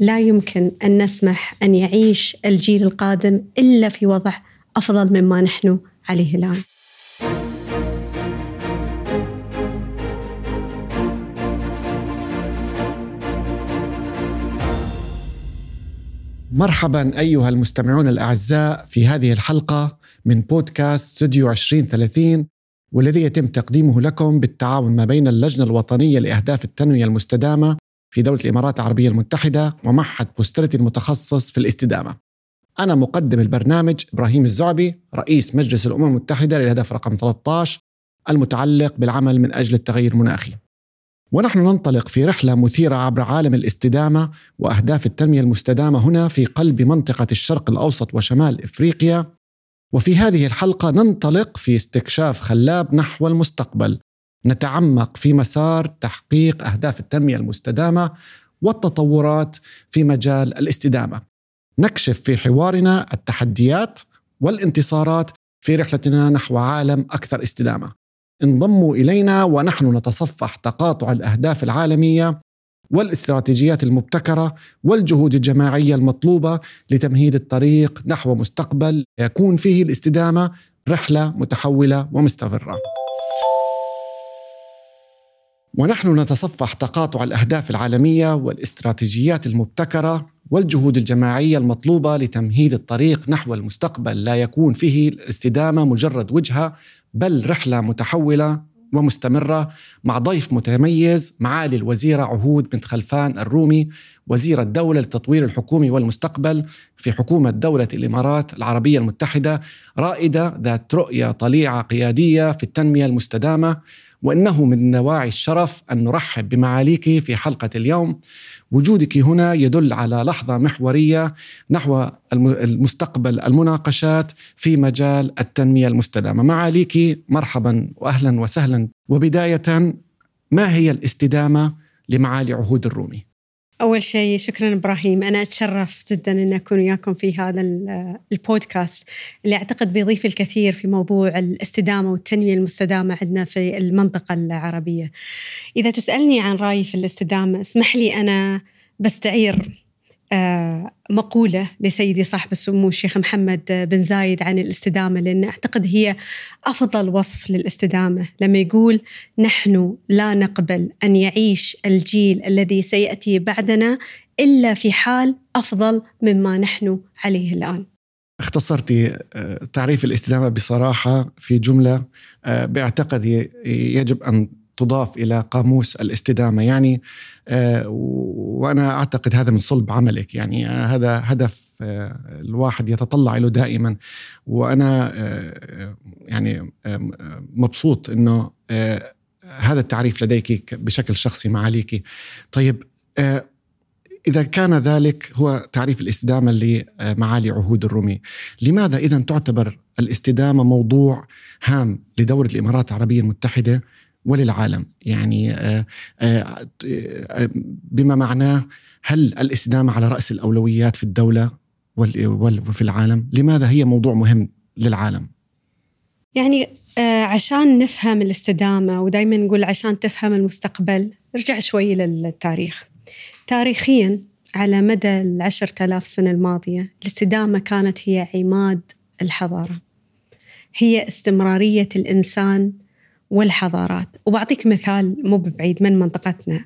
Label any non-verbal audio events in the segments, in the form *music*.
لا يمكن أن نسمح أن يعيش الجيل القادم إلا في وضع أفضل مما نحن عليه الآن. مرحبا أيها المستمعون الأعزاء في هذه الحلقة من بودكاست استوديو 2030 والذي يتم تقديمه لكم بالتعاون ما بين اللجنة الوطنية لأهداف التنمية المستدامة في دولة الإمارات العربية المتحدة ومعهد بوسترتي المتخصص في الاستدامة. أنا مقدم البرنامج إبراهيم الزعبي رئيس مجلس الأمم المتحدة للهدف رقم 13 المتعلق بالعمل من أجل التغير المناخي. ونحن ننطلق في رحلة مثيرة عبر عالم الاستدامة وأهداف التنمية المستدامة هنا في قلب منطقة الشرق الأوسط وشمال إفريقيا. وفي هذه الحلقة ننطلق في استكشاف خلاب نحو المستقبل. نتعمق في مسار تحقيق أهداف التنمية المستدامة والتطورات في مجال الاستدامة نكشف في حوارنا التحديات والانتصارات في رحلتنا نحو عالم أكثر استدامة انضموا إلينا ونحن نتصفح تقاطع الأهداف العالمية والاستراتيجيات المبتكرة والجهود الجماعية المطلوبة لتمهيد الطريق نحو مستقبل يكون فيه الاستدامة رحلة متحولة ومستمرة. ونحن نتصفح تقاطع الأهداف العالمية والاستراتيجيات المبتكرة والجهود الجماعية المطلوبة لتمهيد الطريق نحو المستقبل. لا يكون فيه الاستدامة مجرد وجهة بل رحلة متحولة ومستمرة مع ضيف متميز معالي الوزيرة عهود بنت خلفان الرومي وزير الدولة للتطوير الحكومي والمستقبل في حكومة دولة الإمارات العربية المتحدة رائدة ذات رؤية طليعة قيادية في التنمية المستدامة. وإنه من دواعي الشرف أن نرحب بمعاليك في حلقة اليوم. وجودك هنا يدل على لحظة محورية نحو المستقبل المناقشات في مجال التنمية المستدامة. معاليك مرحبا واهلا وسهلا. وبداية ما هي الاستدامة لمعالي عهود الرومي؟ أول شيء شكرا إبراهيم. أنا أتشرف جدا أن أكون وياكم في هذا البودكاست اللي أعتقد بيضيف الكثير في موضوع الاستدامة والتنمية المستدامة عندنا في المنطقة العربية. إذا تسألني عن رأيي في الاستدامة اسمح لي أنا بستعير مقولة لسيدي صاحب السمو الشيخ محمد بن زايد عن الاستدامة لأن أعتقد هي أفضل وصف للاستدامة. لما يقول نحن لا نقبل أن يعيش الجيل الذي سيأتي بعدنا إلا في حال أفضل مما نحن عليه الآن. اختصرتي آه، تعريف الاستدامة بصراحة في جملة آه، بعتقد يجب أن تضاف إلى قاموس الاستدامة. يعني آه، وأنا أعتقد هذا من صلب عملك. يعني آه، هذا هدف آه، الواحد يتطلع له دائما. وأنا يعني مبسوط إنه هذا التعريف لديك بشكل شخصي معاليك. طيب إذا كان ذلك هو تعريف الاستدامة لمعالي عهود الرومي لماذا إذا تعتبر الاستدامة موضوع هام لدولة الإمارات العربية المتحدة؟ وللعالم. يعني آه، آه، آه، بما معناه هل الاستدامة على رأس الأولويات في الدولة وفي العالم لماذا هي موضوع مهم للعالم؟ يعني عشان نفهم الاستدامة ودائما نقول عشان تفهم المستقبل ارجع شوي للتاريخ. تاريخيا على مدى العشرة آلاف سنة الماضية الاستدامة كانت هي عماد الحضارة. هي استمرارية الإنسان والحضارات. وبعطيك مثال مو بعيد من منطقتنا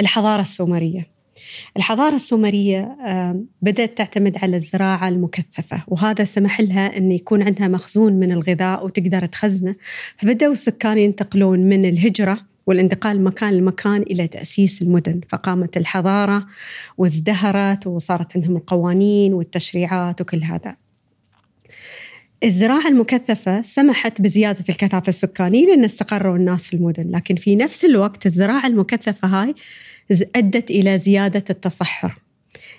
الحضارة السومرية. الحضارة السومرية بدأت تعتمد على الزراعة المكثفة وهذا سمح لها أن يكون عندها مخزون من الغذاء وتقدر تخزنه. فبدأوا السكان ينتقلون من الهجرة والانتقال مكان لمكان إلى تأسيس المدن. فقامت الحضارة وازدهرت وصارت عندهم القوانين والتشريعات وكل هذا. الزراعة المكثفة سمحت بزيادة الكثافة السكانية لأن استقروا الناس في المدن لكن في نفس الوقت الزراعة المكثفة هاي أدت إلى زيادة التصحر.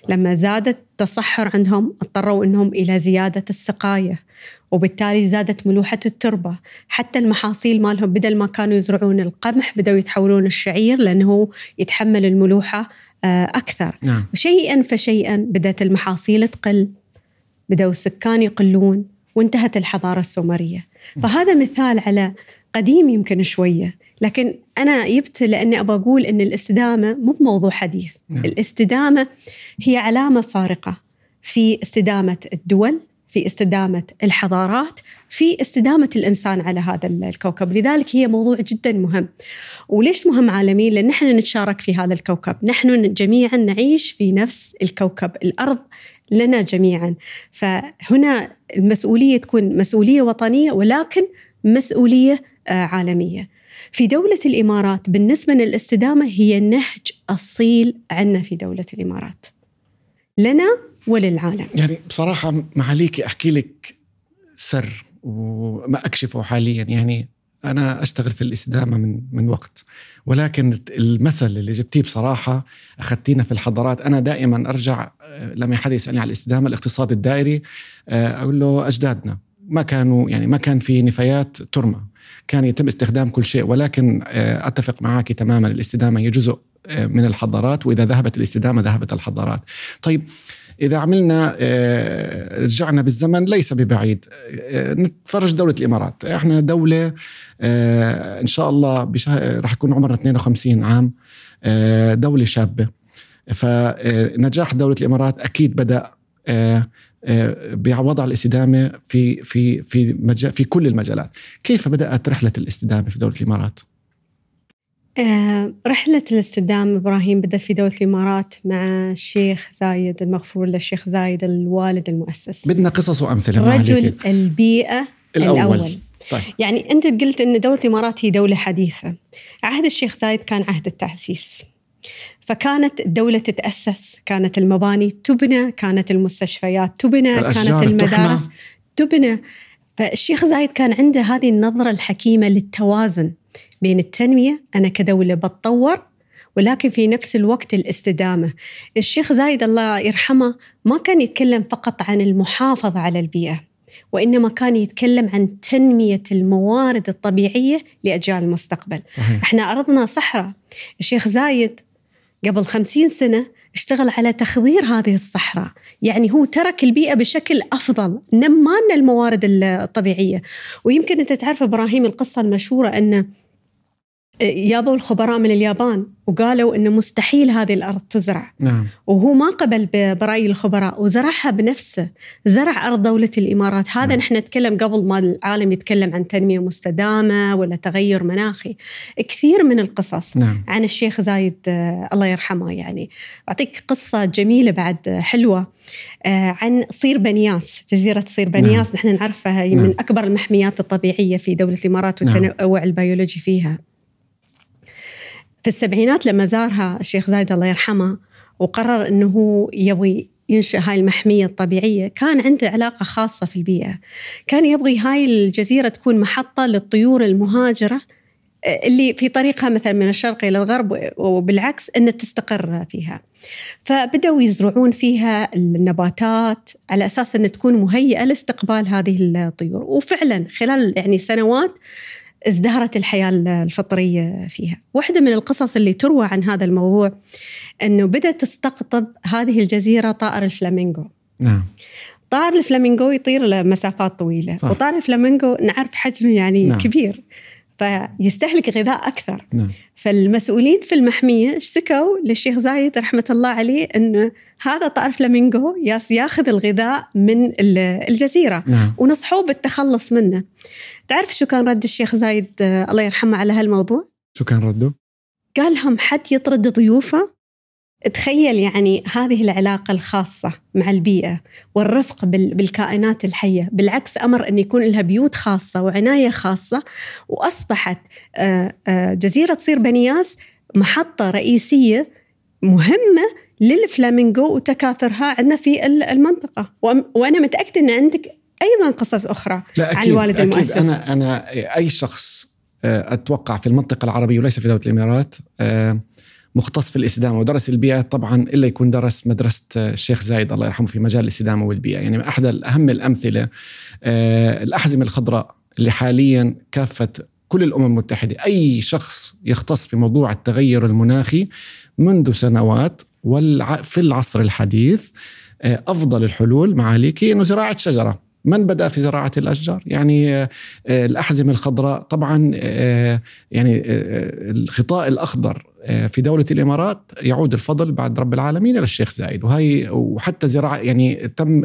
لما زاد التصحر عندهم اضطروا إنهم إلى زيادة السقاية وبالتالي زادت ملوحة التربة. حتى المحاصيل مالهم بدل ما كانوا يزرعون القمح بدأوا يتحولون الشعير لأنه يتحمل الملوحة آه، أكثر. نعم. وشيئا فشيئا بدأت المحاصيل تقل بدأوا السكان يقلون. وانتهت الحضارة السومرية. فهذا مثال على قديم يمكن شوية. لكن أنا جبت لأني ابى أقول إن الاستدامة مو بموضوع حديث. نعم. الاستدامة هي علامة فارقة في استدامة الدول في استدامة الحضارات في استدامة الإنسان على هذا الكوكب. لذلك هي موضوع جدا مهم. وليش مهم عالميا؟ لأن نحن نتشارك في هذا الكوكب. نحن جميعا نعيش في نفس الكوكب. الأرض لنا جميعا. فهنا المسؤولية تكون مسؤولية وطنية ولكن مسؤولية آه، عالمية. في دولة الإمارات بالنسبة للاستدامة هي نهج أصيل عنا في دولة الإمارات. لنا وللعالم. يعني بصراحة معاليكي أحكي لك سر وما أكشفه حاليا. يعني أنا أشتغل في الاستدامة من من وقت. ولكن المثل اللي جبتيه بصراحة أخذتينا في الحضارات. أنا دائما أرجع آه، لما حدا يسألني على الاستدامة الاقتصاد الدائري آه، أقول له أجدادنا. ما كانوا يعني ما كان في نفايات ترمى. كان يتم استخدام كل شيء. ولكن آه، أتفق معك تماما. الإستدامة هي جزء من الحضارات. وإذا ذهبت الإستدامة ذهبت الحضارات. طيب إذا عملنا آه، رجعنا بالزمن ليس ببعيد. نتفرج دولة الإمارات. إحنا دولة إن شاء الله رح يكون عمرنا 52 عام. دولة شابة. فنجاح دولة الإمارات أكيد بدأ آه، بوضع الاستدامة في في في في كل المجالات، كيف بدأت رحلة الاستدامة في دولة الإمارات؟ آه، رحلة الاستدامة إبراهيم بدأت في دولة الإمارات مع الشيخ زايد المغفور للشيخ زايد الوالد المؤسس. بدنا قصص وأمثلة رجل البيئة الأول, الأول. طيب. يعني أنت قلت أن دولة الإمارات هي دولة حديثة. عهد الشيخ زايد كان عهد التأسيس. فكانت الدولة تتأسس كانت المباني تبنى كانت المستشفيات تبنى كانت المدارس تبنى. فالشيخ زايد كان عنده هذه النظرة الحكيمة للتوازن. بين التنمية أنا كدولة بتطور ولكن في نفس الوقت الاستدامة. الشيخ زايد الله يرحمه ما كان يتكلم فقط عن المحافظة على البيئة وإنما كان يتكلم عن تنمية الموارد الطبيعية لأجيال المستقبل. صحيح. إحنا أرضنا صحراء. الشيخ زايد قبل خمسين سنة اشتغل على تخضير هذه الصحراء. يعني هو ترك البيئة بشكل أفضل نمانا الموارد الطبيعية. ويمكن أنت تعرف إبراهيم القصة المشهورة أن جابوا الخبراء من اليابان وقالوا إنه مستحيل هذه الأرض تزرع نعم. وهو ما قبل برأي الخبراء وزرعها بنفسه زرع أرض دولة الإمارات هذا نعم. نحن نتكلم قبل ما العالم يتكلم عن تنمية مستدامة ولا تغير مناخي كثير من القصص نعم. عن الشيخ زايد آه، الله يرحمه يعني أعطيك قصة جميلة بعد حلوة آه، عن صير بنياس جزيرة صير بنياس نعم. نحن نعرفها نعم. من أكبر المحميات الطبيعية في دولة الإمارات نعم. والتنوع نعم. البيولوجي فيها في السبعينات لما زارها الشيخ زايد الله يرحمه وقرر إنه هو يبغي ينشئ هاي المحمية الطبيعية كان عنده علاقة خاصة في البيئة. كان يبغي هاي الجزيرة تكون محطة للطيور المهاجرة اللي في طريقها مثلا من الشرق إلى الغرب وبالعكس أن تستقر فيها. فبدأوا يزرعون فيها النباتات على أساس أن تكون مهيئة لاستقبال هذه الطيور. وفعلا خلال يعني سنوات ازدهرت الحياة الفطرية فيها واحدة من القصص اللي تروى عن هذا الموضوع أنه بدأت تستقطب هذه الجزيرة طائر الفلامينغو نعم طائر الفلامينغو يطير لمسافات طويلة صح. وطائر الفلامينغو نعرف حجمه يعني نعم. كبير فيستهلك غذاء أكثر نعم. فالمسؤولين في المحمية اشتكوا للشيخ زايد رحمة الله عليه إنه هذا طائر فلامينغو ياخذ الغذاء من الجزيرة نعم. ونصحوه بالتخلص منه تعرف شو كان رد الشيخ زايد آه، الله يرحمه على هالموضوع؟ شو كان رده؟ قال لهم حد يطرد ضيوفه. تخيل يعني هذه العلاقة الخاصة مع البيئة والرفق بالكائنات الحية. بالعكس أمر أن يكون لها بيوت خاصة وعناية خاصة. وأصبحت آه، آه، جزيرة صير بنياس محطة رئيسية مهمة للفلامينغو وتكاثرها عندنا في المنطقة. وأنا متأكدة أن عندك أيضا قصص أخرى لا أكيد عن الوالد أكيد. المؤسس. أنا, أنا أي شخص آه، أتوقع في المنطقة العربية وليس في دولة الإمارات مختص في الاستدامة ودرس البيئة طبعا إلا يكون درس مدرسة الشيخ زايد الله يرحمه في مجال الاستدامة والبيئة. يعني أحد اهم الأمثلة آه، الأحزمة الخضراء اللي حاليا كافة كل الأمم المتحدة. أي شخص يختص في موضوع التغير المناخي منذ سنوات في العصر الحديث آه، أفضل الحلول معاليك إنه زراعة شجرة. من بدأ في زراعة الأشجار؟ يعني آه، الأحزمة الخضراء. طبعا آه، يعني الخطاء الأخضر في دولة الإمارات يعود الفضل بعد رب العالمين إلى الشيخ زايد. وهي وحتى زراعة يعني تم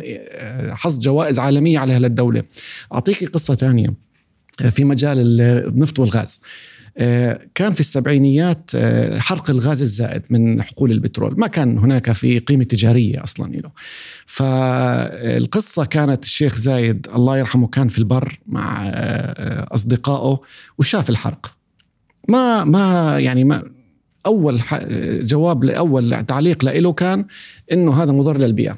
حصد جوائز عالمية على هالدولة أعطيك قصة ثانية في مجال النفط والغاز. آه، كان في السبعينيات آه، حرق الغاز الزائد من حقول البترول. ما كان هناك في قيمة تجارية أصلا له فالقصة كانت الشيخ زايد الله يرحمه كان في البر مع آه، أصدقائه وشاف الحرق. ما ما يعني ما أول جواب لأول تعليق له كان إنه هذا مضر للبيئة.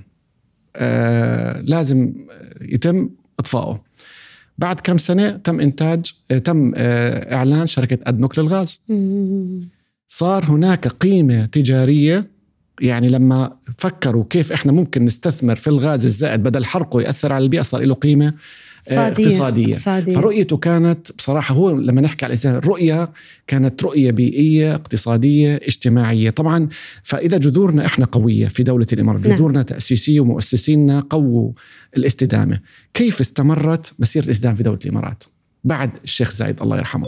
لازم يتم إطفائه. بعد كم سنة تم إنتاج آه، تم آه، إعلان شركة أدنوك للغاز. صار هناك قيمة تجارية يعني لما فكروا كيف إحنا ممكن نستثمر في الغاز الزائد بدل حرقه يأثر على البيئة صار له قيمة اقتصادية. اقتصادية. اقتصادية فرؤيته كانت بصراحة هو لما نحكي على الرؤية كانت رؤية بيئية اقتصادية اجتماعية طبعا فإذا جذورنا إحنا قوية في دولة الإمارات نعم. جذورنا تأسيسية ومؤسسينا قووا الاستدامة كيف استمرت مسيرة الاستدامة في دولة الإمارات بعد الشيخ زايد الله يرحمه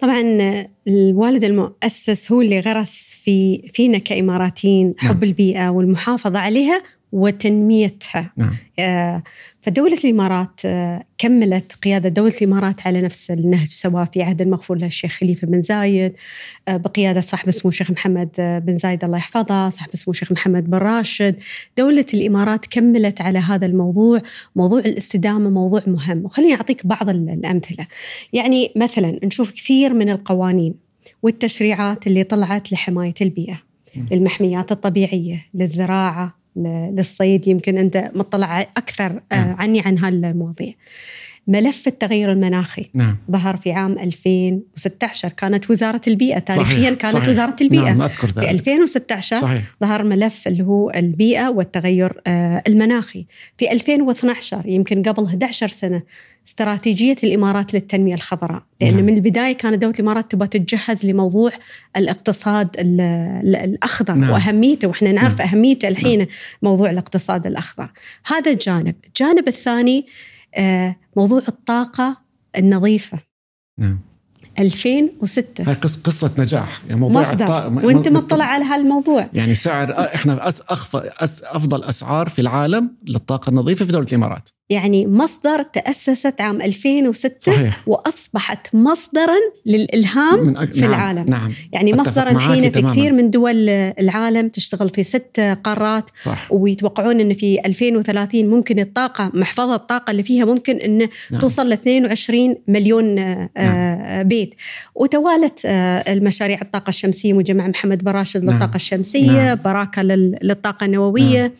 طبعا الوالد المؤسس هو اللي غرس في فينا كإماراتيين حب نعم. البيئة والمحافظة عليها وتنميتها. نعم. آه، فدولة الإمارات آه، كملت قيادة دولة الإمارات على نفس النهج سواء في عهد المغفور له الشيخ خليفة بن زايد آه، بقيادة صاحب اسمه الشيخ محمد بن زايد الله يحفظه صاحب اسمه الشيخ محمد بن راشد. دولة الإمارات كملت على هذا الموضوع موضوع الاستدامة موضوع مهم. وخليني أعطيك بعض الأمثلة. يعني مثلا نشوف كثير من القوانين والتشريعات اللي طلعت لحماية البيئة للمحميات الطبيعية للزراعة للصيد يمكن أنت مطلع أكثر آه، نعم. عني عن هالمواضيع ملف التغير المناخي نعم. ظهر في عام 2016 كانت وزارة البيئة تاريخيا صحيح. كانت صحيح. وزارة البيئة نعم. أذكر ذلك. في 2016 صحيح. ظهر ملف اللي هو البيئة والتغير آه، المناخي في 2012 يمكن قبل 11 سنة استراتيجية الإمارات للتنمية الخضراء لأن نعم. من البداية كانت دولة الإمارات تبغى تتجهز لموضوع الاقتصاد الأخضر نعم. وأهميته وإحنا نعرف نعم. أهميته الحين نعم. موضوع الاقتصاد الأخضر هذا جانب الجانب الثاني موضوع الطاقة النظيفة. نعم. 2006 هاي قصة نجاح. يعني موضوع مصدر. الطاقة وانت مطلع على هالموضوع. يعني سعر إحنا أفضل أسعار في العالم للطاقة النظيفة في دولة الإمارات. يعني مصدر تأسست عام 2006 صحيح. وأصبحت مصدرا للإلهام من أك... في نعم. العالم نعم. يعني مصدرا الحين في كثير من دول العالم تشتغل في ست قارات صح. ويتوقعون أن في 2030 ممكن الطاقة محفظة الطاقة اللي فيها ممكن أن نعم. توصل ل 22 مليون آه، نعم. بيت وتوالت آه، المشاريع الطاقة الشمسية مجمع محمد براشد نعم. للطاقة الشمسية نعم. براكة للطاقة النووية نعم.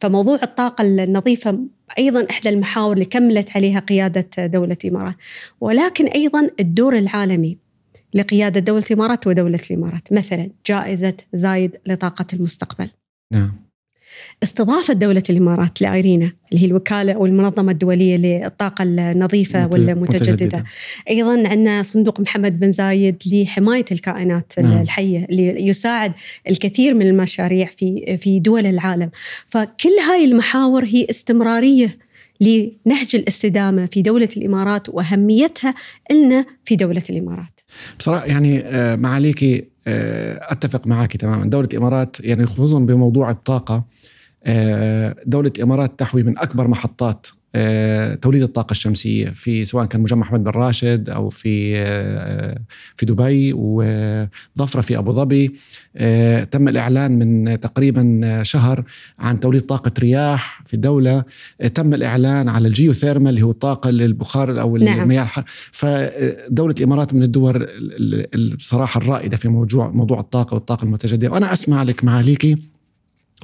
فموضوع الطاقة النظيفة أيضا إحدى المحاور اللي كملت عليها قيادة دولة الإمارات. ولكن أيضا الدور العالمي لقيادة دولة الإمارات ودولة الإمارات. مثلا جائزة زايد لطاقة المستقبل. نعم. استضافت دولة الإمارات لآيرينا اللي هي الوكالة أو المنظمة الدولية للطاقة النظيفة والمتجددة. أيضا عندنا صندوق محمد بن زايد لحماية الكائنات نعم. الحية اللي يساعد الكثير من المشاريع في في دول العالم. فكل هاي المحاور هي استمرارية لنهج الاستدامة في دولة الإمارات وأهميتها لنا في دولة الإمارات. بصراحة يعني آه، معاليكي آه، أتفق معك تماما. دولة الإمارات يعني خصوصا بموضوع الطاقة آه، دولة الإمارات تحوي من أكبر محطات آه، توليد الطاقة الشمسية في سواء كان مجمع أحمد بن راشد أو في آه، في دبي وضفرة في أبو ظبي. تم الإعلان من تقريبا شهر عن توليد طاقة رياح في الدولة. تم الإعلان على الجيوثيرمال اللي هو الطاقة البخار أو نعم. المياه الحر. فدولة الإمارات من الدول بصراحة الرائدة في موضوع موضوع الطاقة والطاقة المتجددة. وأنا أسمع لك معاليكي.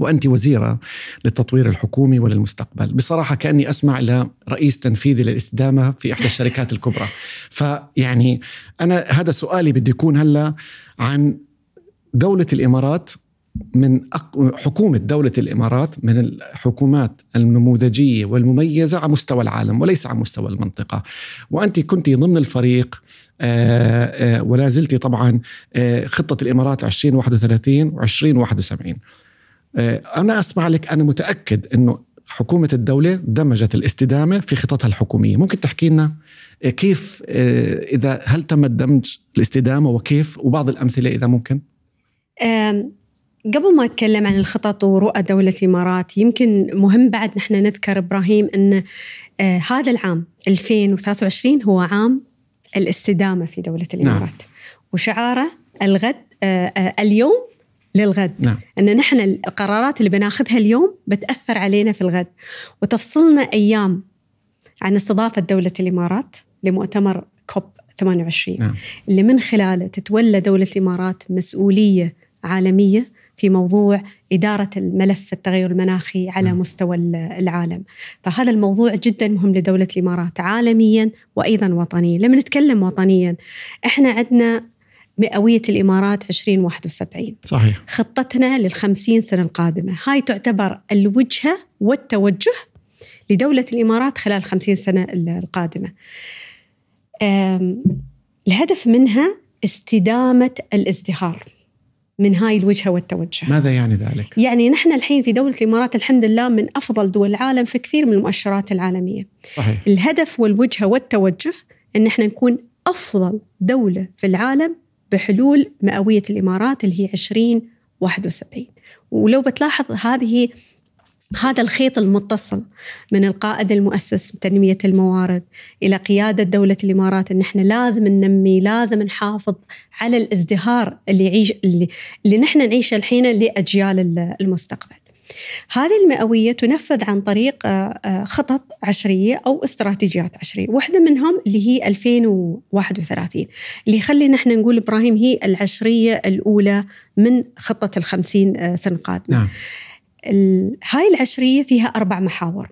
وأنت وزيرة للتطوير الحكومي وللمستقبل. بصراحة كأني أسمع إلى رئيس تنفيذي للاستدامة في إحدى الشركات الكبرى. فيعني أنا هذا سؤالي بدي يكون هلأ عن دولة الإمارات من حكومة دولة الإمارات من الحكومات النموذجية والمميزة على مستوى العالم وليس على مستوى المنطقة. وأنت كنت ضمن الفريق آه، آه، ولا زلت طبعا آه، خطة الإمارات 2031 و 2071 آه، أنا أسمع لك أنا متأكد إنه حكومة الدولة دمجت الاستدامة في خططها الحكومية ممكن تحكي لنا كيف إذا هل تم دمج الاستدامة وكيف وبعض الأمثلة إذا ممكن قبل ما أتكلم عن الخطط ورؤى دولة الإمارات يمكن مهم بعد نحن نذكر إبراهيم أن آه هذا العام 2023 هو عام الاستدامة في دولة نعم. الإمارات نعم. وشعاره الغد آه آه اليوم للغد نعم. أن نحن القرارات اللي بناخذها اليوم بتأثر علينا في الغد وتفصلنا أيام عن استضافة دولة الإمارات لمؤتمر كوب 28 نعم. اللي من خلاله تتولى دولة الإمارات مسؤولية عالمية في موضوع إدارة الملف التغير المناخي على نعم. مستوى العالم فهذا الموضوع جدا مهم لدولة الإمارات عالميا وأيضا وطنيا لما نتكلم وطنيا إحنا عندنا مئوية الإمارات 2071 صحيح. خطتنا للخمسين سنة القادمة. هاي تعتبر الوجهة والتوجه لدولة الإمارات خلال خمسين سنة القادمة. الهدف منها استدامة الازدهار من هاي الوجهة والتوجه. ماذا يعني ذلك؟ يعني نحن الحين في دولة الإمارات الحمد لله من أفضل دول العالم في كثير من المؤشرات العالمية. صحيح. الهدف والوجهة والتوجه أن إحنا نكون أفضل دولة في العالم بحلول مئوية الإمارات اللي هي 2071 ولو بتلاحظ هذه هذا الخيط المتصل من القائد المؤسس بتنمية الموارد إلى قيادة دولة الإمارات إن إحنا لازم ننمي لازم نحافظ على الازدهار اللي يعيش اللي, اللي نحن نعيشه الحين لأجيال المستقبل. هذه المئوية تنفذ عن طريق آه، آه، خطط عشرية أو استراتيجيات عشرية. واحدة منهم اللي هي 2031 اللي يخلي نحن نقول إبراهيم هي العشرية الأولى من خطة الخمسين آه، سنة قادمة نعم. هاي العشرية فيها أربع محاور.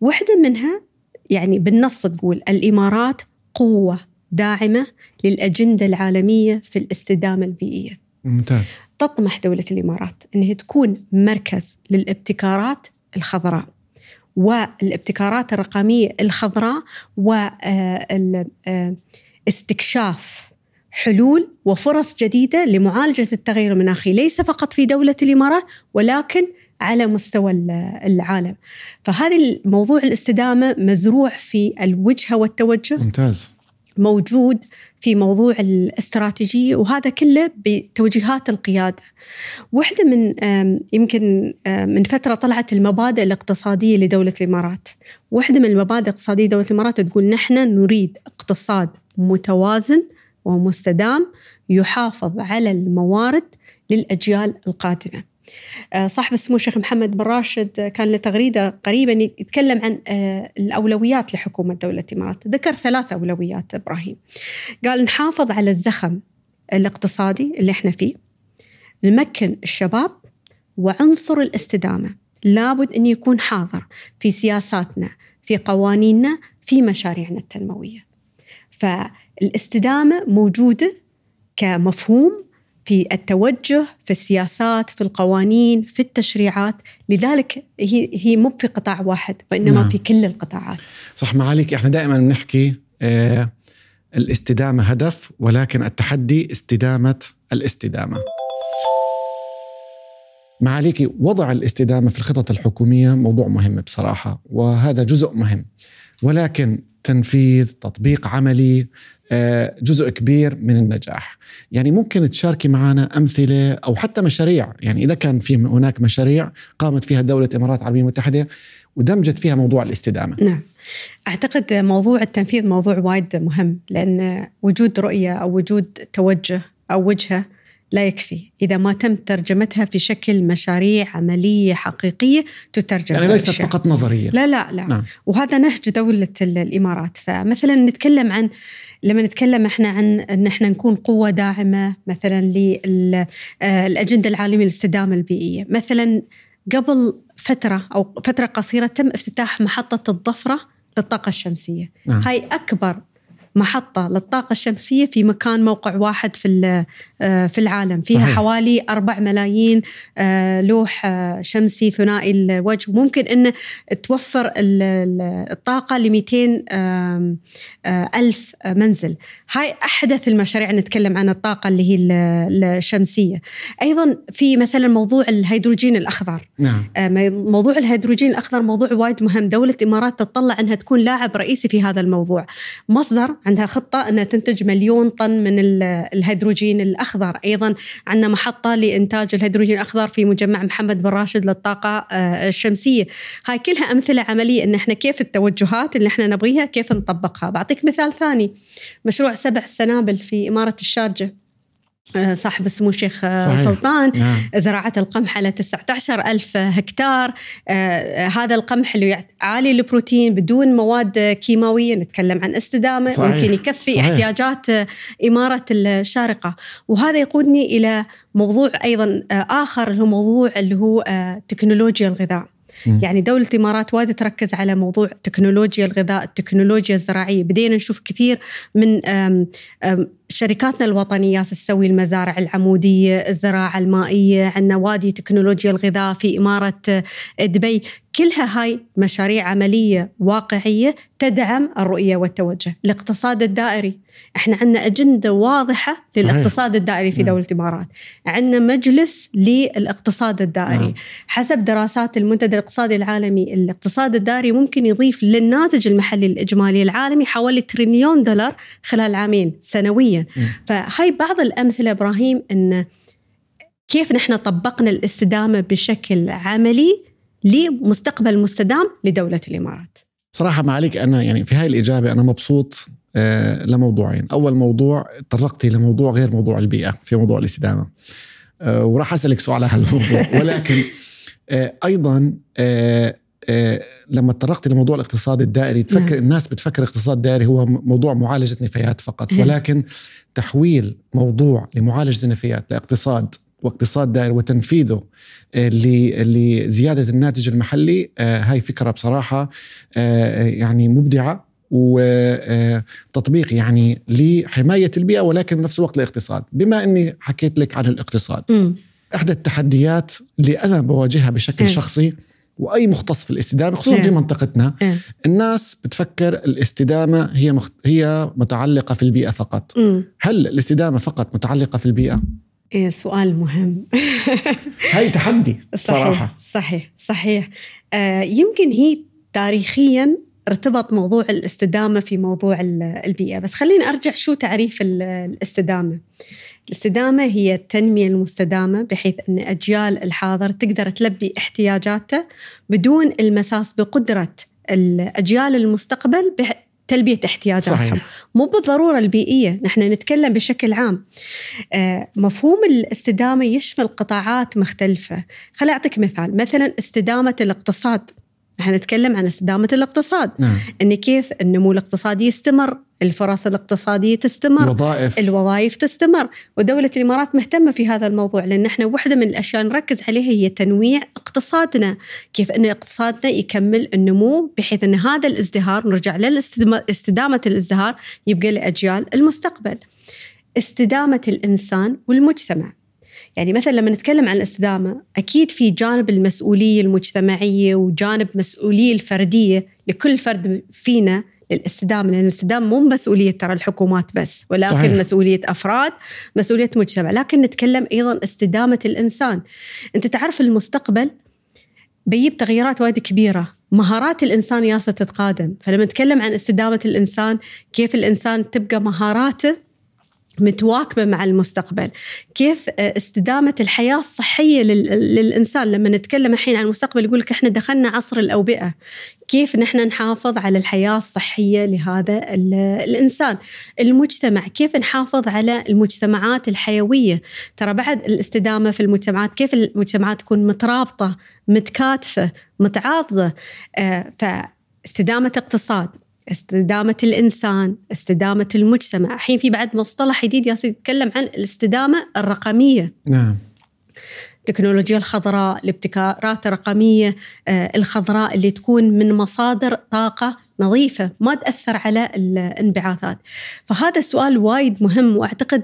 واحدة منها يعني بالنص تقول الإمارات قوة داعمة للأجندة العالمية في الاستدامة البيئية. ممتاز. تطمح دولة الإمارات أنها تكون مركز للابتكارات الخضراء والابتكارات الرقمية الخضراء واستكشاف حلول وفرص جديدة لمعالجة التغير المناخي ليس فقط في دولة الإمارات ولكن على مستوى العالم. فهذا الموضوع الاستدامة مزروع في الوجهة والتوجه. ممتاز. موجود في موضوع الاستراتيجية وهذا كله بتوجيهات القيادة. واحدة من يمكن من فترة طلعت المبادئ الاقتصادية لدولة الإمارات. واحدة من المبادئ الاقتصادية لدولة الإمارات تقول نحن نريد اقتصاد متوازن ومستدام يحافظ على الموارد للأجيال القادمة. صاحب السمو الشيخ محمد بن راشد كان له تغريده قريبا يتكلم عن آه، الأولويات لحكومة دولة الامارات، ذكر ثلاث أولويات إبراهيم. قال نحافظ على الزخم الاقتصادي اللي إحنا فيه. نمكن الشباب وعنصر الاستدامة لابد أن يكون حاضر في سياساتنا، في قوانيننا، في مشاريعنا التنموية. فالاستدامة موجودة كمفهوم في التوجه في السياسات في القوانين في التشريعات. لذلك هي هي مو في قطاع واحد وإنما نعم. في كل القطاعات. صح معاليك. إحنا دائما بنحكي آه الاستدامة هدف ولكن التحدي استدامة الاستدامة. معاليك وضع الاستدامة في الخطط الحكومية موضوع مهم بصراحة وهذا جزء مهم. ولكن تنفيذ تطبيق عملي آه، جزء كبير من النجاح. يعني ممكن تشاركي معنا أمثلة أو حتى مشاريع. يعني إذا كان في هناك مشاريع قامت فيها دولة الإمارات العربية المتحدة ودمجت فيها موضوع الاستدامة. نعم. أعتقد موضوع التنفيذ موضوع وايد مهم لأن وجود رؤية أو وجود توجه أو وجهة لا يكفي. إذا ما تم ترجمتها في شكل مشاريع عملية حقيقية تترجم يعني ليست فقط نظرية. لا لا لا. نعم. وهذا نهج دولة الإمارات. فمثلا نتكلم عن لما نتكلم إحنا عن إن إحنا نكون قوة داعمة مثلا للاجنده العالمية للاستدامة البيئية، مثلا قبل فترة أو فترة قصيرة تم افتتاح محطة الضفرة للطاقة الشمسية، نعم. هاي أكبر محطة للطاقة الشمسية في مكان موقع واحد في آه، في العالم. فيها صحيح. حوالي 4 ملايين آه، لوح آه، شمسي ثنائي الوجه. وممكن أن توفر الطاقة ل 200 ألف منزل. هاي أحدث المشاريع نتكلم عن الطاقة اللي هي الشمسية. أيضا في مثلا موضوع الهيدروجين الأخضر. نعم. موضوع الهيدروجين الأخضر موضوع وايد مهم. دولة الإمارات تطلع أنها تكون لاعب رئيسي في هذا الموضوع. مصدر عندها خطة أنها تنتج مليون طن من الهيدروجين الأخضر. أيضا عندنا محطة لإنتاج الهيدروجين الأخضر في مجمع محمد بن راشد للطاقة آه، الشمسية. هاي كلها أمثلة عملية أن إحنا كيف التوجهات اللي إحنا نبغيها كيف نطبقها. بعطيك مثال ثاني. مشروع سبع سنابل في إمارة الشارجة. صاحب السمو الشيخ آه، صحيح. سلطان نعم. زراعة القمح على 19 ألف هكتار آه هذا القمح اللي عالي البروتين بدون مواد كيماوية نتكلم عن استدامة صحيح. ممكن يكفي صحيح. احتياجات إمارة الشارقة وهذا يقودني إلى موضوع أيضا آخر اللي هو موضوع اللي هو تكنولوجيا الغذاء يعني دولة الإمارات وايد تركز على موضوع تكنولوجيا الغذاء التكنولوجيا الزراعية بدينا نشوف كثير من شركاتنا الوطنية تسوي المزارع العمودية الزراعة المائية عندنا وادي تكنولوجيا الغذاء في إمارة دبي. كلها هاي مشاريع عملية واقعية تدعم الرؤية والتوجه. الاقتصاد الدائري. إحنا عندنا أجندة واضحة للاقتصاد الدائري في نعم. دولة الإمارات. عندنا مجلس للاقتصاد الدائري. نعم. حسب دراسات المنتدى الاقتصادي العالمي الاقتصاد الدائري ممكن يضيف للناتج المحلي الإجمالي العالمي حوالي تريليون دولار خلال عامين سنويا. فهاي بعض الأمثلة إبراهيم أن كيف نحن طبقنا الاستدامة بشكل عملي لمستقبل مستدام لدولة الإمارات. صراحة ما عليك أنا يعني في هاي الإجابة أنا مبسوط آه لموضوعين. أول موضوع تطرقتي لموضوع غير موضوع البيئة في موضوع الاستدامة. آه وراح أسألك سؤال على هالموضوع. *laughs* ولكن آه أيضا آه آه لما تطرقت لموضوع الاقتصاد الدائري تفكر نعم. الناس بتفكر الاقتصاد الدائري هو موضوع معالجة نفايات فقط ولكن تحويل موضوع لمعالجة النفايات لاقتصاد واقتصاد دائري وتنفيذه آه، لزيادة الناتج المحلي آه، هاي فكرة بصراحة آه، يعني مبدعة وتطبيق يعني لحماية البيئة ولكن بنفس الوقت الاقتصاد بما إني حكيت لك عن الاقتصاد م. إحدى التحديات اللي أنا بواجهها بشكل م. شخصي وأي مختص في الاستدامة خصوصا في منطقتنا الناس بتفكر الاستدامة هي مخت... هي متعلقة في البيئة فقط. هل الاستدامة فقط متعلقة في البيئة؟ إيه سؤال مهم. *laughs* هاي تحدي صراحة. صحيح صحيح. آه يمكن هي تاريخيا ارتبط موضوع الاستدامة في موضوع البيئة. بس خليني أرجع شو تعريف الاستدامة. الاستدامة هي التنمية المستدامة بحيث أن أجيال الحاضر تقدر تلبي احتياجاتها بدون المساس بقدرة الأجيال المستقبل تلبية احتياجاتهم. صحيح. مو بالضرورة البيئية نحن نتكلم بشكل عام. آه، مفهوم الاستدامة يشمل قطاعات مختلفة. خلي أعطيك مثال. مثلا استدامة الاقتصاد. نحن نتكلم عن استدامة الاقتصاد. نعم. أن كيف النمو الاقتصادي يستمر الفرص الاقتصادية تستمر الوظائف. الوظائف تستمر. ودولة الإمارات مهتمة في هذا الموضوع لأن إحنا واحدة من الأشياء نركز عليها هي تنويع اقتصادنا. كيف أن اقتصادنا يكمل النمو بحيث أن هذا الازدهار نرجع لاستدامة الازدهار يبقى لأجيال المستقبل. استدامة الإنسان والمجتمع. يعني مثلا لما نتكلم عن الاستدامة أكيد في جانب المسؤولية المجتمعية وجانب مسؤولية الفردية لكل فرد فينا للاستدامة لأن الاستدامة مو مسؤولية ترى الحكومات بس ولكن صحيح. مسؤولية أفراد مسؤولية مجتمع. لكن نتكلم أيضا استدامة الإنسان. أنت تعرف المستقبل؟ بيجيب تغييرات وايد كبيرة. مهارات الإنسان ياسة تتقادم فلما نتكلم عن استدامة الإنسان كيف الإنسان تبقى مهاراته متواكبة مع المستقبل. كيف آه، استدامة الحياة الصحية للإنسان؟ لما نتكلم الحين عن المستقبل يقول لك إحنا دخلنا عصر الأوبئة. كيف نحن نحافظ على الحياة الصحية لهذا الإنسان؟ المجتمع. كيف نحافظ على المجتمعات الحيوية؟ ترى بعد الاستدامة في المجتمعات كيف المجتمعات تكون مترابطة متكاتفة متعاضده آه، فاستدامة اقتصاد. استدامة الإنسان استدامة المجتمع. الحين في بعد مصطلح جديد يتكلم عن الاستدامة الرقمية. نعم. التكنولوجيا الخضراء الابتكارات الرقمية آه، الخضراء اللي تكون من مصادر طاقة نظيفة ما تأثر على الانبعاثات. فهذا السؤال وايد مهم وأعتقد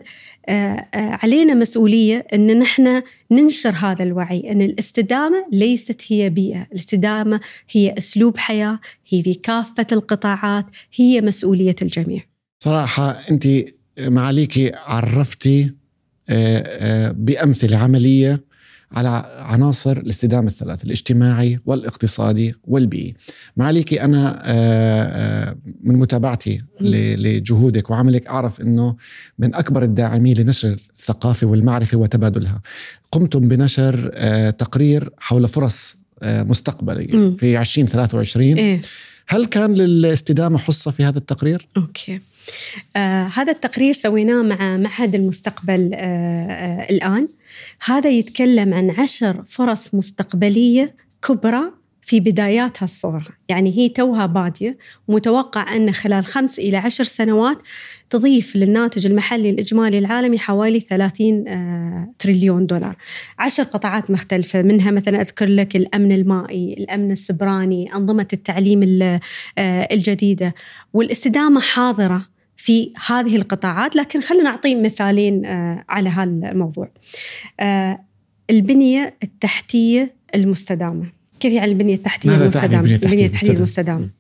علينا مسؤولية أن نحن ننشر هذا الوعي أن الاستدامة ليست هي بيئة الاستدامة هي أسلوب حياة هي في كافة القطاعات هي مسؤولية الجميع. صراحة أنت معاليك عرفتي آه، آه، بأمثلة عملية على عناصر الاستدامة الثلاث الاجتماعي والاقتصادي والبيئي. معاليك أنا آه، من متابعتي لجهودك وعملك أعرف أنه من أكبر الداعمين لنشر الثقافة والمعرفة وتبادلها. قمتم بنشر تقرير حول فرص مستقبلية في 2023 إيه؟ هل كان للاستدامة حصة في هذا التقرير؟ أوكي. آه هذا التقرير سويناه مع معهد المستقبل آه آه الآن. هذا يتكلم عن عشر فرص مستقبلية كبرى في بدايات هالصورة يعني هي توها بادية ومتوقع أن خلال خمس إلى عشر سنوات تضيف للناتج المحلي الإجمالي العالمي حوالي 30 آه، تريليون دولار. عشر قطاعات مختلفة منها مثلا أذكر لك الأمن المائي الأمن السبراني أنظمة التعليم آه، الجديدة والاستدامة حاضرة في هذه القطاعات لكن خلينا نعطي مثالين آه، على هذا الموضوع البنية التحتية المستدامة. كيف يعني البنية التحتية المستدامة؟ البنية التحتية المستدامة؟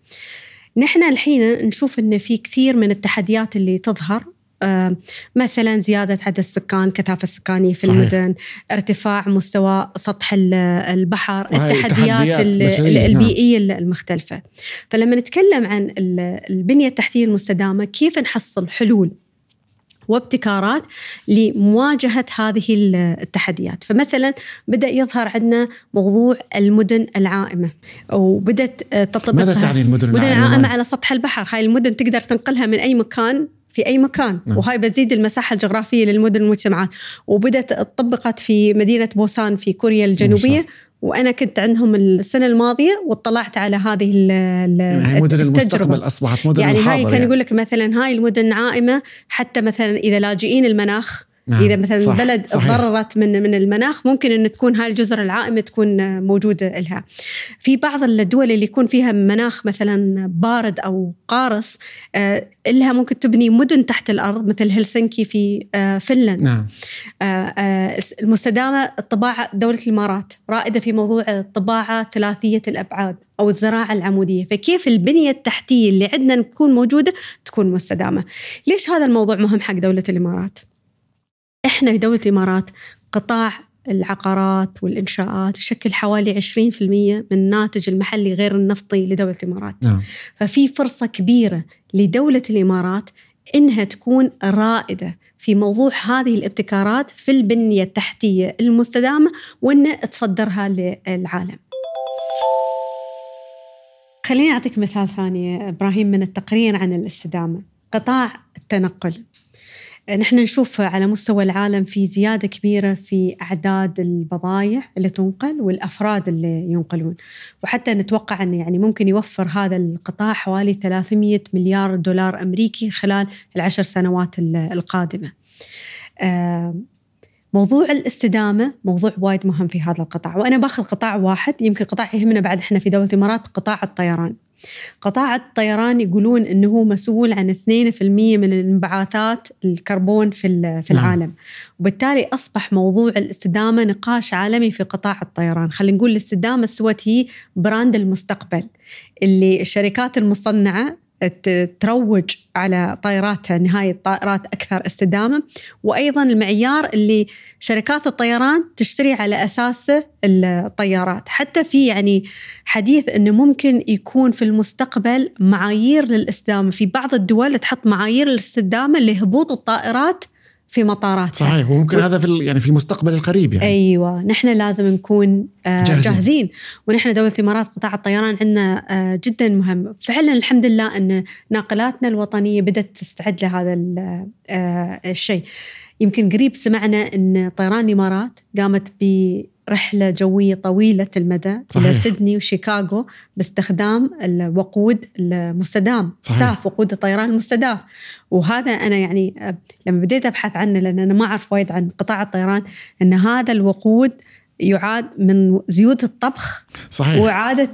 نحن الحين نشوف إن في كثير من التحديات اللي تظهر آه، مثلا زيادة عدد السكان كثافة السكانية في صحيح. المدن ارتفاع مستوى سطح البحر التحديات نعم. البيئية نعم. المختلفة فلما نتكلم عن البنية التحتية المستدامة كيف نحصل حلول وابتكارات لمواجهة هذه التحديات فمثلا بدأ يظهر عندنا موضوع المدن العائمة وبدأت تطبقها ماذا تعني المدن العائمة؟ المدن العائمة على سطح البحر هاي المدن تقدر تنقلها من أي مكان في أي مكان. نعم. وهاي بتزيد المساحة الجغرافية للمدن والمجتمعات. وبدت طبقت في مدينة بوسان في كوريا الجنوبية. وأنا كنت عندهم السنة الماضية واطلعت على هذه يعني مدن المستقبل أصبحت مدن يعني هاي كان يعني. يقول لك مثلا هاي المدن عائمة حتى مثلا إذا لاجئين المناخ نعم. إذا مثلا صح. بلد تضررت من من المناخ ممكن إن تكون هاي الجزر العائمة تكون موجودة لها. في بعض الدول اللي يكون فيها مناخ مثلا بارد أو قارص آه لها ممكن تبني مدن تحت الأرض مثل هلسنكي في آه فنلند. نعم. آه آه المستدامة الطباعه دولة الإمارات رائدة في موضوع الطباعه ثلاثية الأبعاد أو الزراعة العمودية، فكيف البنية التحتية اللي عندنا تكون موجودة تكون مستدامة. ليش هذا الموضوع مهم حق دولة الإمارات؟ إحنا في دولة الامارات قطاع العقارات والإنشاءات يشكل حوالي 20% من الناتج المحلي غير النفطي لدولة الإمارات. نعم. ففي فرصة كبيرة لدولة الإمارات إنها تكون رائدة في موضوع هذه الابتكارات في البنية التحتية المستدامة وإن تصدرها للعالم. خليني أعطيك مثال ثاني إبراهيم من التقرير عن الاستدامة. قطاع التنقل. نحن نشوف على مستوى العالم في زيادة كبيرة في أعداد البضائع اللي تنقل والأفراد اللي ينقلون. وحتى نتوقع أنه يعني ممكن يوفر هذا القطاع حوالي 300 مليار دولار أمريكي خلال العشر سنوات القادمة. آه، موضوع الاستدامة موضوع وايد مهم في هذا القطاع. وأنا باخذ قطاع واحد يمكن قطاع يهمنا بعد إحنا في دولة الإمارات قطاع الطيران. قطاع الطيران يقولون إنه هو مسؤول عن 2% من الانبعاثات الكربون في في نعم. العالم وبالتالي أصبح موضوع الاستدامة نقاش عالمي في قطاع الطيران خلينا نقول الاستدامة سوت هي brand المستقبل اللي الشركات المصنعة تروج على طائراتها نهاية الطائرات أكثر استدامة. وأيضا المعيار اللي شركات الطيران تشتري على أساسه الطيارات. حتى في يعني حديث أنه ممكن يكون في المستقبل معايير للاستدامة. في بعض الدول تحط معايير الاستدامة لهبوط الطائرات في مطاراتها صحيح وممكن و... هذا في يعني في المستقبل القريب يعني. أيوه نحن لازم نكون آه، جاهزين, جاهزين. ونحن دولة الإمارات قطاع الطيران عندنا آه، جدا مهم. فعلا الحمد لله أن ناقلاتنا الوطنية بدأت تستعد لهذا آه، الشيء. يمكن قريب سمعنا أن طيران الإمارات قامت برحله جوية طويلة المدى صحيح. إلى سيدني وشيكاغو باستخدام الوقود المستدام صحيح. ساف وقود الطيران المستدام وهذا أنا يعني لما بديت أبحث عنه لأن أنا ما أعرف وايد عن قطاع الطيران إن هذا الوقود يعاد من زيوت الطبخ صحيح وإعادة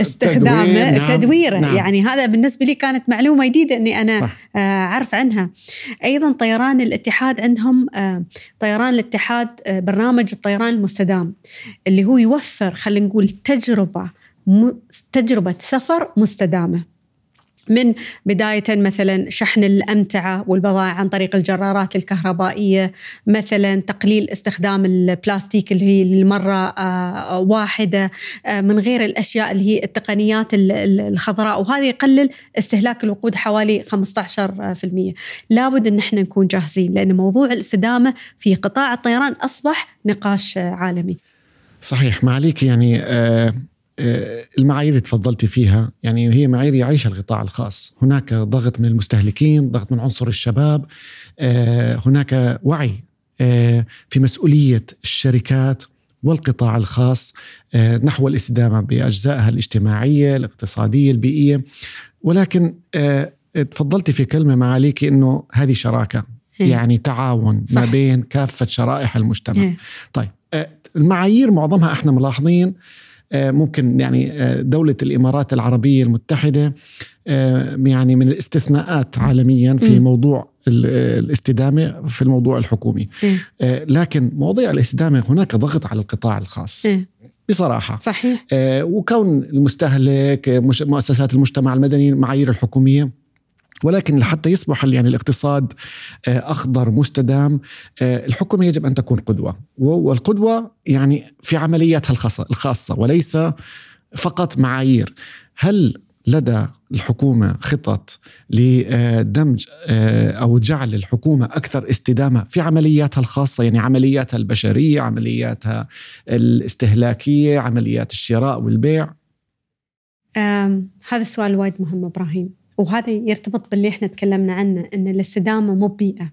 استخدامه نعم. تدويره نعم. يعني هذا بالنسبة لي كانت معلومة جديدة إني أنا صح. آه، أعرف عنها أيضا طيران الاتحاد عندهم آه، طيران الاتحاد آه، برنامج الطيران المستدام اللي هو يوفر خلينا نقول تجربة م- تجربة سفر مستدامة من بداية مثلا شحن الأمتعة والبضائع عن طريق الجرارات الكهربائية مثلا تقليل استخدام البلاستيك اللي هي المرة آه، واحدة آه، من غير الأشياء اللي هي التقنيات ال- ال- الخضراء. وهذا يقلل استهلاك الوقود حوالي 15% لابد أن إحنا نكون جاهزين لأن موضوع الاستدامة في قطاع الطيران أصبح نقاش عالمي. صحيح معاليك يعني آه آه، المعايير اللي تفضلتي فيها يعني هي معايير يعيشها القطاع الخاص هناك ضغط من المستهلكين ضغط من عنصر الشباب آه، هناك وعي آه، في مسؤولية الشركات والقطاع الخاص آه، نحو الاستدامة بأجزائها الاجتماعية الاقتصادية البيئية ولكن آه، تفضلتي في كلمة معاليك أنه هذه شراكة إيه. يعني تعاون صح. ما بين كافة شرائح المجتمع إيه. طيب آه، المعايير معظمها إحنا ملاحظين آه، ممكن يعني آه، دولة الإمارات العربية المتحدة آه، يعني من الاستثناءات عالميا في مم. موضوع ال- آه، الاستدامة في الموضوع الحكومي. آه، لكن مواضيع الاستدامة هناك ضغط على القطاع الخاص إيه. بصراحة صحيح آه، وكون المستهلك آه، مؤسسات المجتمع المدني المعايير الحكومية ولكن لحتى يصبح يعني الاقتصاد آه، أخضر مستدام آه، الحكومة يجب أن تكون قدوة. والقدوة يعني في عملياتها الخاصه وليس فقط معايير. هل لدى الحكومة خطط لدمج آه، أو جعل الحكومة أكثر استدامة في عملياتها الخاصة؟ يعني عملياتها البشرية عملياتها الاستهلاكية عمليات الشراء والبيع؟ هذا السؤال وايد مهم إبراهيم. وهذا يرتبط باللي إحنا تكلمنا عنه إن الاستدامة مو بيئة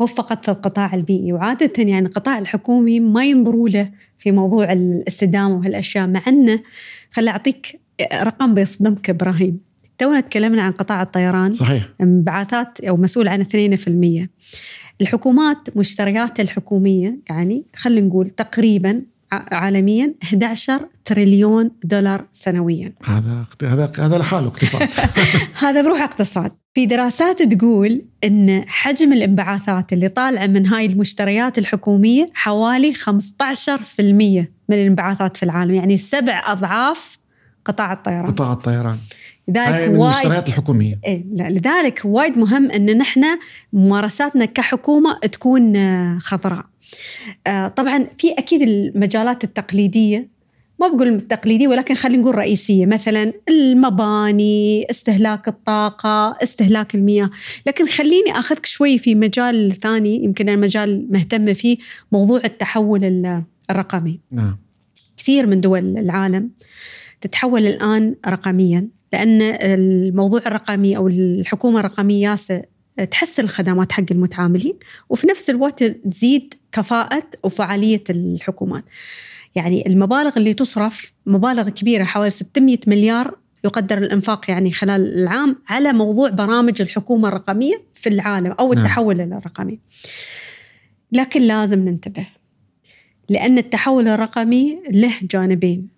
مو فقط في القطاع البيئي. وعادة يعني القطاع الحكومي ما ينظروا له في موضوع الاستدامة وهالأشياء مع إنه خلي أعطيك رقم بيصدمك إبراهيم. تونا تكلمنا عن قطاع الطيران. صحيح. انبعاثات أو مسؤول عن 2% الحكومات مشترياتها الحكومية يعني خلينا نقول تقريبا عالميا 11 تريليون دولار سنويا. هذا هذا هذا لحاله اقتصاد. *laughs* هذا بروح اقتصاد. في دراسات تقول إن حجم الانبعاثات اللي طالعة من هاي المشتريات الحكومية حوالي 15% من الانبعاثات في العالم يعني سبع أضعاف قطاع الطيران. قطاع الطيران. لذلك هاي من وايد المشتريات الحكومية. إيه لا لذلك وايد مهم إن نحن ممارساتنا كحكومة تكون خضراء. آه، طبعا في أكيد المجالات التقليدية ما بقول التقليدية ولكن خلينا نقول رئيسية مثلا المباني، استهلاك الطاقة، استهلاك المياه، لكن خليني أخذك شوي في مجال ثاني يمكن المجال مهتمه فيه موضوع التحول ال- الرقمي. نعم. كثير من دول العالم تتحول الآن رقميا لأن الموضوع الرقمي أو الحكومة الرقمية ياسة تحسن الخدمات حق المتعاملين وفي نفس الوقت تزيد كفاءة وفعالية الحكومات يعني المبالغ اللي تصرف مبالغ كبيرة حوالي 600 مليار يقدر الإنفاق يعني خلال العام على موضوع برامج الحكومة الرقمية في العالم أو نعم. التحول الرقمي. لكن لازم ننتبه لأن التحول الرقمي له جانبين.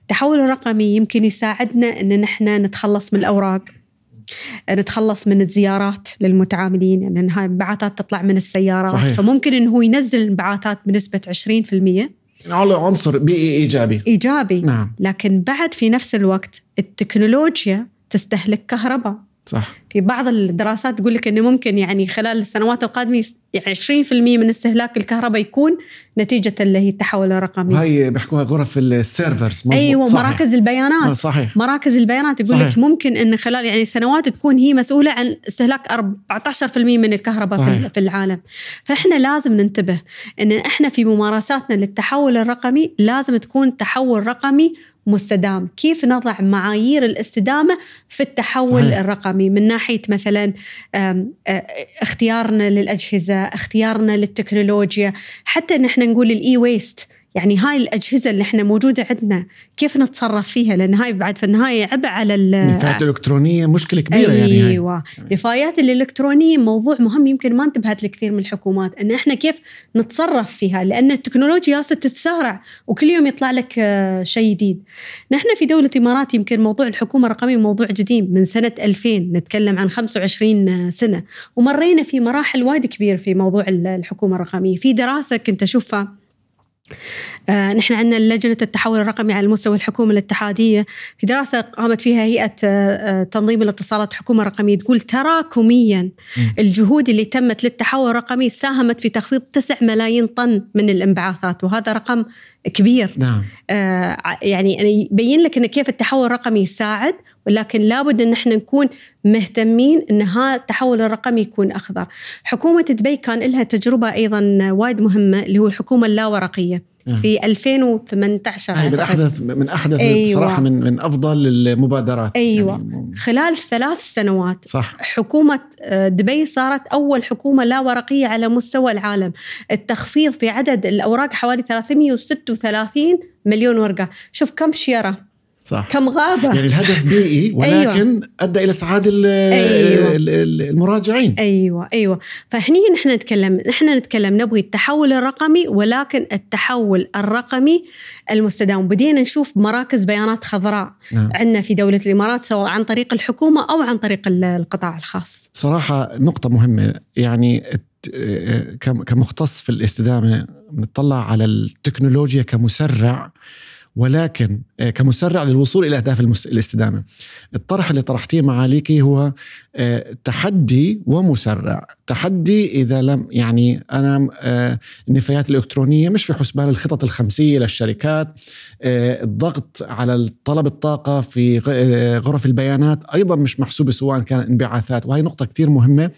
التحول الرقمي يمكن يساعدنا إن نحن نتخلص من الأوراق نتخلص من الزيارات للمتعاملين يعني انها انبعاثات تطلع من السيارات. صحيح. فممكن إنه هو ينزل انبعاثات بنسبة 20% على عنصر بيئي إيجابي. إيجابي. نعم. لكن بعد في نفس الوقت التكنولوجيا تستهلك كهرباء. صح في بعض الدراسات تقول لك إنه ممكن يعني خلال السنوات القادمة يعني 20% من استهلاك الكهرباء يكون نتيجة اللي هي التحول الرقمي هاي بيحكوها غرف السيرفرز. أيوه صحيح. مراكز البيانات صحيح مراكز البيانات يقول صحيح. لك ممكن إن خلال يعني سنوات تكون هي مسؤولة عن استهلاك 14% من الكهرباء صحيح. في العالم فإحنا لازم ننتبه إن إحنا في ممارساتنا للتحول الرقمي لازم تكون تحول رقمي مستدام. كيف نضع معايير الاستدامة في التحول صحيح. الرقمي؟ من ناحية مثلا اختيارنا للأجهزة اختيارنا للتكنولوجيا. حتى ان إحنا نقول الإي ويست. يعني هاي الأجهزة اللي إحنا موجودة عندنا كيف نتصرف فيها؟ لأن هاي بعد في النهاية عبء على النفايات الإلكترونية مشكلة كبيرة أيوة. يعني أيوة. النفايات الإلكترونية موضوع مهم يمكن ما انتبهت لكثير من الحكومات أن إحنا كيف نتصرف فيها؟ لأن التكنولوجيا تتسارع وكل يوم يطلع لك آه، شيء جديد. نحن في دولة الإمارات يمكن موضوع الحكومة الرقمية موضوع جديد من سنة 2000 نتكلم عن 25 سنة. ومرينا في مراحل وايد كبيرة في موضوع الحكومة الرقمية. في دراسة كنت أشوفها آه نحن عندنا لجنة التحول الرقمي على مستوى الحكومة الاتحادية. في دراسة قامت فيها هيئة آه, آه، تنظيم الاتصالات الحكومة الرقمية تقول تراكميا الجهود اللي تمت للتحول الرقمي ساهمت في تخفيض 9 ملايين طن من الانبعاثات وهذا رقم كبير. نعم. آه يعني يبين لك إن كيف التحول الرقمي يساعد ولكن لابد أن إحنا نكون مهتمين أن هذا التحول الرقمي يكون أخضر. حكومة دبي كان لها تجربة أيضا وايد مهمة اللي هو الحكومة اللاورقية. في 2018 هي من احدث من أحدث أيوة. صراحة من من أفضل المبادرات. أيوه. يعني خلال ثلاث سنوات صح. حكومة آه، دبي صارت أول حكومة لا ورقيه على مستوى العالم. التخفيض في عدد الأوراق حوالي 336 مليون ورقة. شوف كم شيرة. صح. كم غابة. يعني الهدف بيئي *laughs* ولكن أيوة. أدى إلى إسعاد أيوة. المراجعين. أيوة أيوة. فهني نحن نتكلم نحن نتكلم نبغي التحول الرقمي ولكن التحول الرقمي المستدام. بدينا نشوف مراكز بيانات خضراء نعم. عندنا في دولة الإمارات سواء عن طريق الحكومة أو عن طريق القطاع الخاص. صراحة نقطة مهمة. يعني كمختص في الاستدامة نطلع على التكنولوجيا كمسرع ولكن آه، كمسرع للوصول إلى أهداف الاستدامة. الطرح اللي طرحتيه معاليكي هو آه، تحدي ومسرع، تحدي إذا لم يعني أنا آه، النفايات الإلكترونية مش في حسبان الخطط الخمسية للشركات، الضغط على طلب الطاقة في غرف البيانات أيضا مش محسوبه سواء كان انبعاثات وهي نقطة كثير مهمة.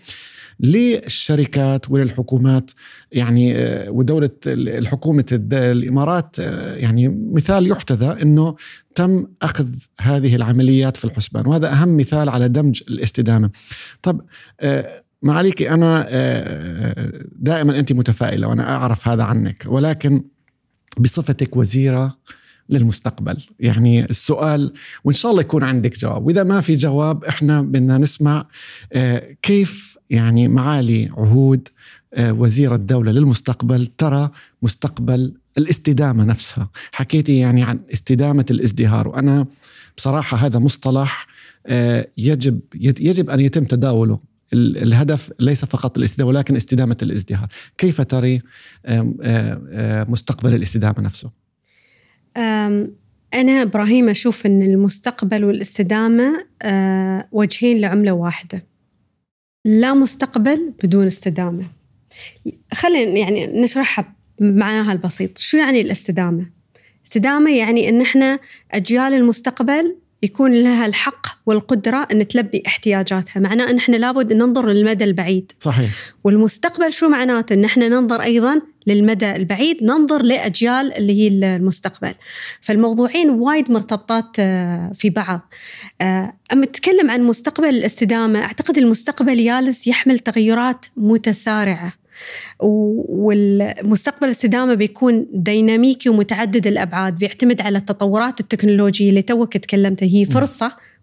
للشركات وللحكومات. يعني آه، ودولة الحكومة الإمارات آه، يعني مثال يحتذى أنه تم أخذ هذه العمليات في الحسبان. وهذا أهم مثال على دمج الاستدامة. طب آه، معاليك أنا دائما أنت متفائلة وأنا أعرف هذا عنك ولكن بصفتك وزيرة للمستقبل. يعني السؤال وإن شاء الله يكون عندك جواب. وإذا ما في جواب إحنا بدنا نسمع كيف يعني معالي عهود آه، وزير الدولة للمستقبل ترى مستقبل الاستدامة نفسها. حكيتي يعني عن استدامة الازدهار وأنا بصراحة هذا مصطلح آه، يجب يجب أن يتم تداوله. الهدف ليس فقط الاستدامة ولكن استدامة الازدهار. كيف تري آه، مستقبل الاستدامة نفسه؟ أنا إبراهيم أشوف أن المستقبل والاستدامة وجهين لعملة واحدة. لا مستقبل بدون استدامة خلينا يعني نشرحها بمعناها البسيط شو يعني الاستدامة؟ استدامة يعني أن إحنا أجيال المستقبل يكون لها الحق والقدرة أن تلبي احتياجاتها. معناه أن إحنا لابد أن ننظر للمدى البعيد. صحيح. والمستقبل شو معناته؟ أن إحنا ننظر أيضا للمدى البعيد ننظر لأجيال اللي هي المستقبل. فالموضوعين وايد مرتبطات آه، في بعض. آه، أما تتكلم عن مستقبل الاستدامة أعتقد المستقبل يالس يحمل تغيرات متسارعة. والمستقبل الاستدامة بيكون ديناميكي ومتعدد الأبعاد بيعتمد على التطورات التكنولوجية اللي توك تكلمتها هي نعم.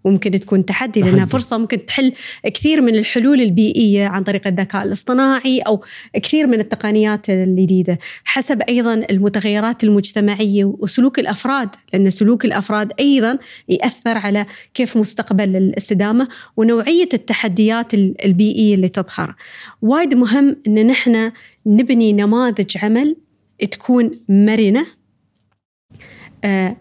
وممكن تكون تحدي لأنها فرصة ممكن تحل كثير من الحلول البيئية عن طريق الذكاء الاصطناعي أو كثير من التقنيات الجديدة. حسب أيضا المتغيرات المجتمعية وسلوك الأفراد لأن سلوك الأفراد أيضا يأثر على كيف مستقبل الاستدامة ونوعية التحديات البيئية اللي تظهر. وايد مهم إن نحن نبني نماذج عمل تكون مرنة. آه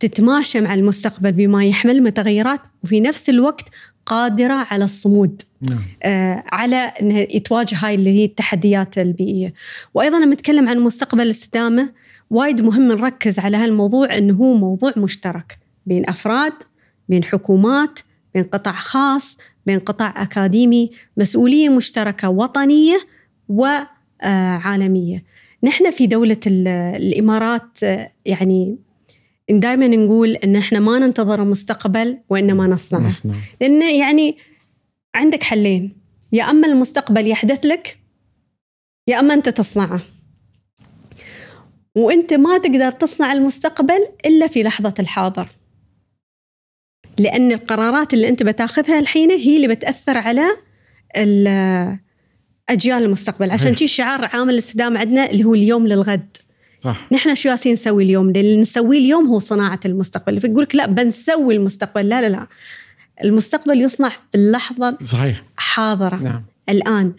تتماشى مع المستقبل بما يحمل متغيرات وفي نفس الوقت قادرة على الصمود نعم. آه على أنه يتواجه هاي اللي هي التحديات البيئية وأيضا لما نتكلم عن مستقبل الاستدامة وايد مهم نركز على هالموضوع أنه هو موضوع مشترك بين أفراد بين حكومات بين قطاع خاص بين قطاع أكاديمي مسؤولية مشتركة وطنية وعالمية نحن في دولة الإمارات آه، يعني دائما نقول إن إحنا ما ننتظر المستقبل وإنما نصنعه نصنع. لأن يعني عندك حلين. يا أما المستقبل يحدث لك يا أما أنت تصنعه. وأنت ما تقدر تصنع المستقبل إلا في لحظة الحاضر. لأن القرارات اللي أنت بتاخذها الحين هي اللي بتأثر على أجيال المستقبل. عشان شي شعار عامل الاستدامة عندنا اللي هو اليوم للغد. صح. نحن شو ياسين نسوي اليوم؟ اللي نسويه اليوم هو صناعة المستقبل. فيقول لك لا بنسوي المستقبل. لا لا لا. المستقبل يصنع في اللحظة صحيح. حاضرة. نعم. الآن.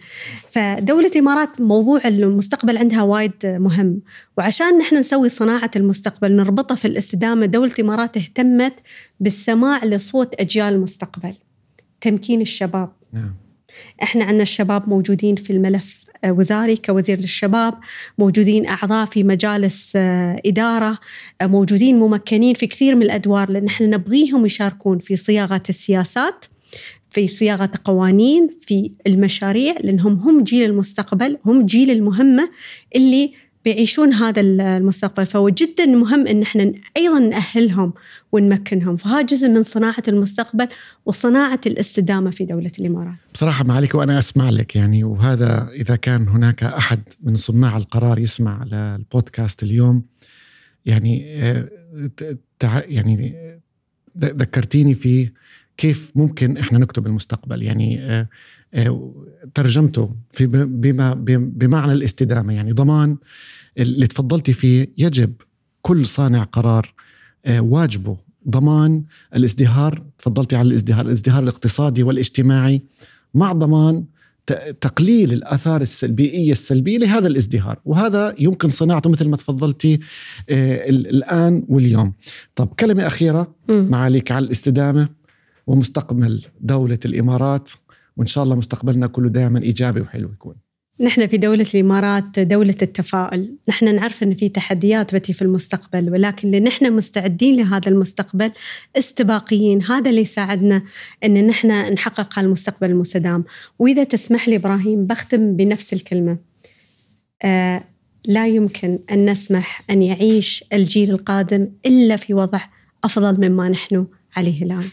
فدولة الإمارات موضوع المستقبل عندها وايد مهم. وعشان نحن نسوي صناعة المستقبل نربطها في الاستدامة دولة الإمارات اهتمت بالسماع لصوت أجيال المستقبل. تمكين الشباب. نعم. إحنا عندنا الشباب موجودين في الملف. وزاري كوزير للشباب موجودين أعضاء في مجالس إدارة موجودين ممكنين في كثير من الأدوار لأن إحنا نبغيهم يشاركون في صياغة السياسات في صياغة قوانين في المشاريع لأنهم هم جيل المستقبل هم جيل المهمة اللي بيعيشون هذا المستقبل. فهو جدا مهم إن إحنا أيضا نأهلهم ونمكنهم. فهذا جزء من صناعة المستقبل وصناعة الاستدامة في دولة الإمارات. بصراحة معاليك وأنا أسمع لك يعني وهذا إذا كان هناك أحد من صناع القرار يسمع للبودكاست اليوم يعني آه، يعني ذكرتيني في كيف ممكن إحنا نكتب المستقبل. يعني آه، ترجمته في بما بمعنى الاستدامة يعني ضمان اللي تفضلتي فيه يجب كل صانع قرار آه، واجبه. ضمان الازدهار تفضلتي على الازدهار الازدهار الاقتصادي والاجتماعي مع ضمان تقليل الآثار البيئيه السلبية لهذا الازدهار. وهذا يمكن صناعته مثل ما تفضلتي الآن واليوم. طب كلمة أخيرة معاليك على الاستدامة ومستقبل دولة الإمارات. وإن شاء الله مستقبلنا كله دائما إيجابي وحلو يكون. نحن في دولة الإمارات دولة التفاؤل. نحن نعرف أن في تحديات بتي في المستقبل ولكن نحن مستعدين لهذا المستقبل استباقيين. هذا اللي يساعدنا أن نحن نحقق المستقبل المستدام. وإذا تسمح لي إبراهيم بختم بنفس الكلمة. آه لا يمكن أن نسمح أن يعيش الجيل القادم إلا في وضع أفضل مما نحن عليه الآن.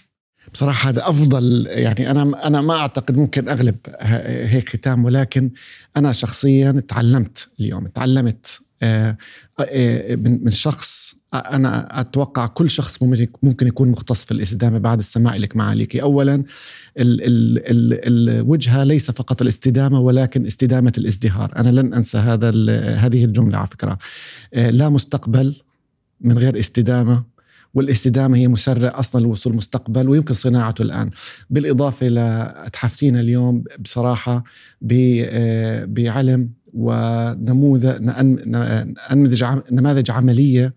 بصراحة هذا أفضل يعني أنا أنا ما أعتقد ممكن أغلب هيك ختام ولكن أنا شخصيا تعلمت اليوم تعلمت آه، آه، من شخص أنا أتوقع كل شخص ممكن يكون مختص في الاستدامة بعد السماع لك معاليكي أولا ال ال ال الوجهة ليس فقط الاستدامة ولكن استدامة الازدهار. أنا لن أنسى هذا هذه الجملة على فكرة. آه، لا مستقبل من غير استدامة. والاستدامة هي مسرع أصلا لوصول المستقبل ويمكن صناعته الآن. بالإضافة لأتحفتينا اليوم بصراحة آه، بعلم ونموذج نماذج عملية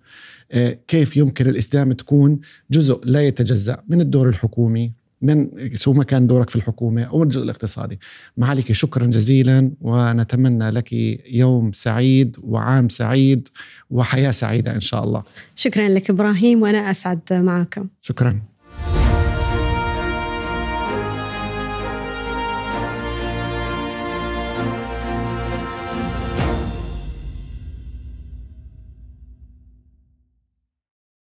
آه، كيف يمكن الاستدامة تكون جزء لا يتجزأ من الدور الحكومي من سواء ما كان دورك في الحكومة أو الجزء الاقتصادي. معاليك شكرا جزيلا ونتمنى لك يوم سعيد وعام سعيد وحياة سعيدة إن شاء الله. شكرا لك إبراهيم وأنا أسعد معكم شكرا.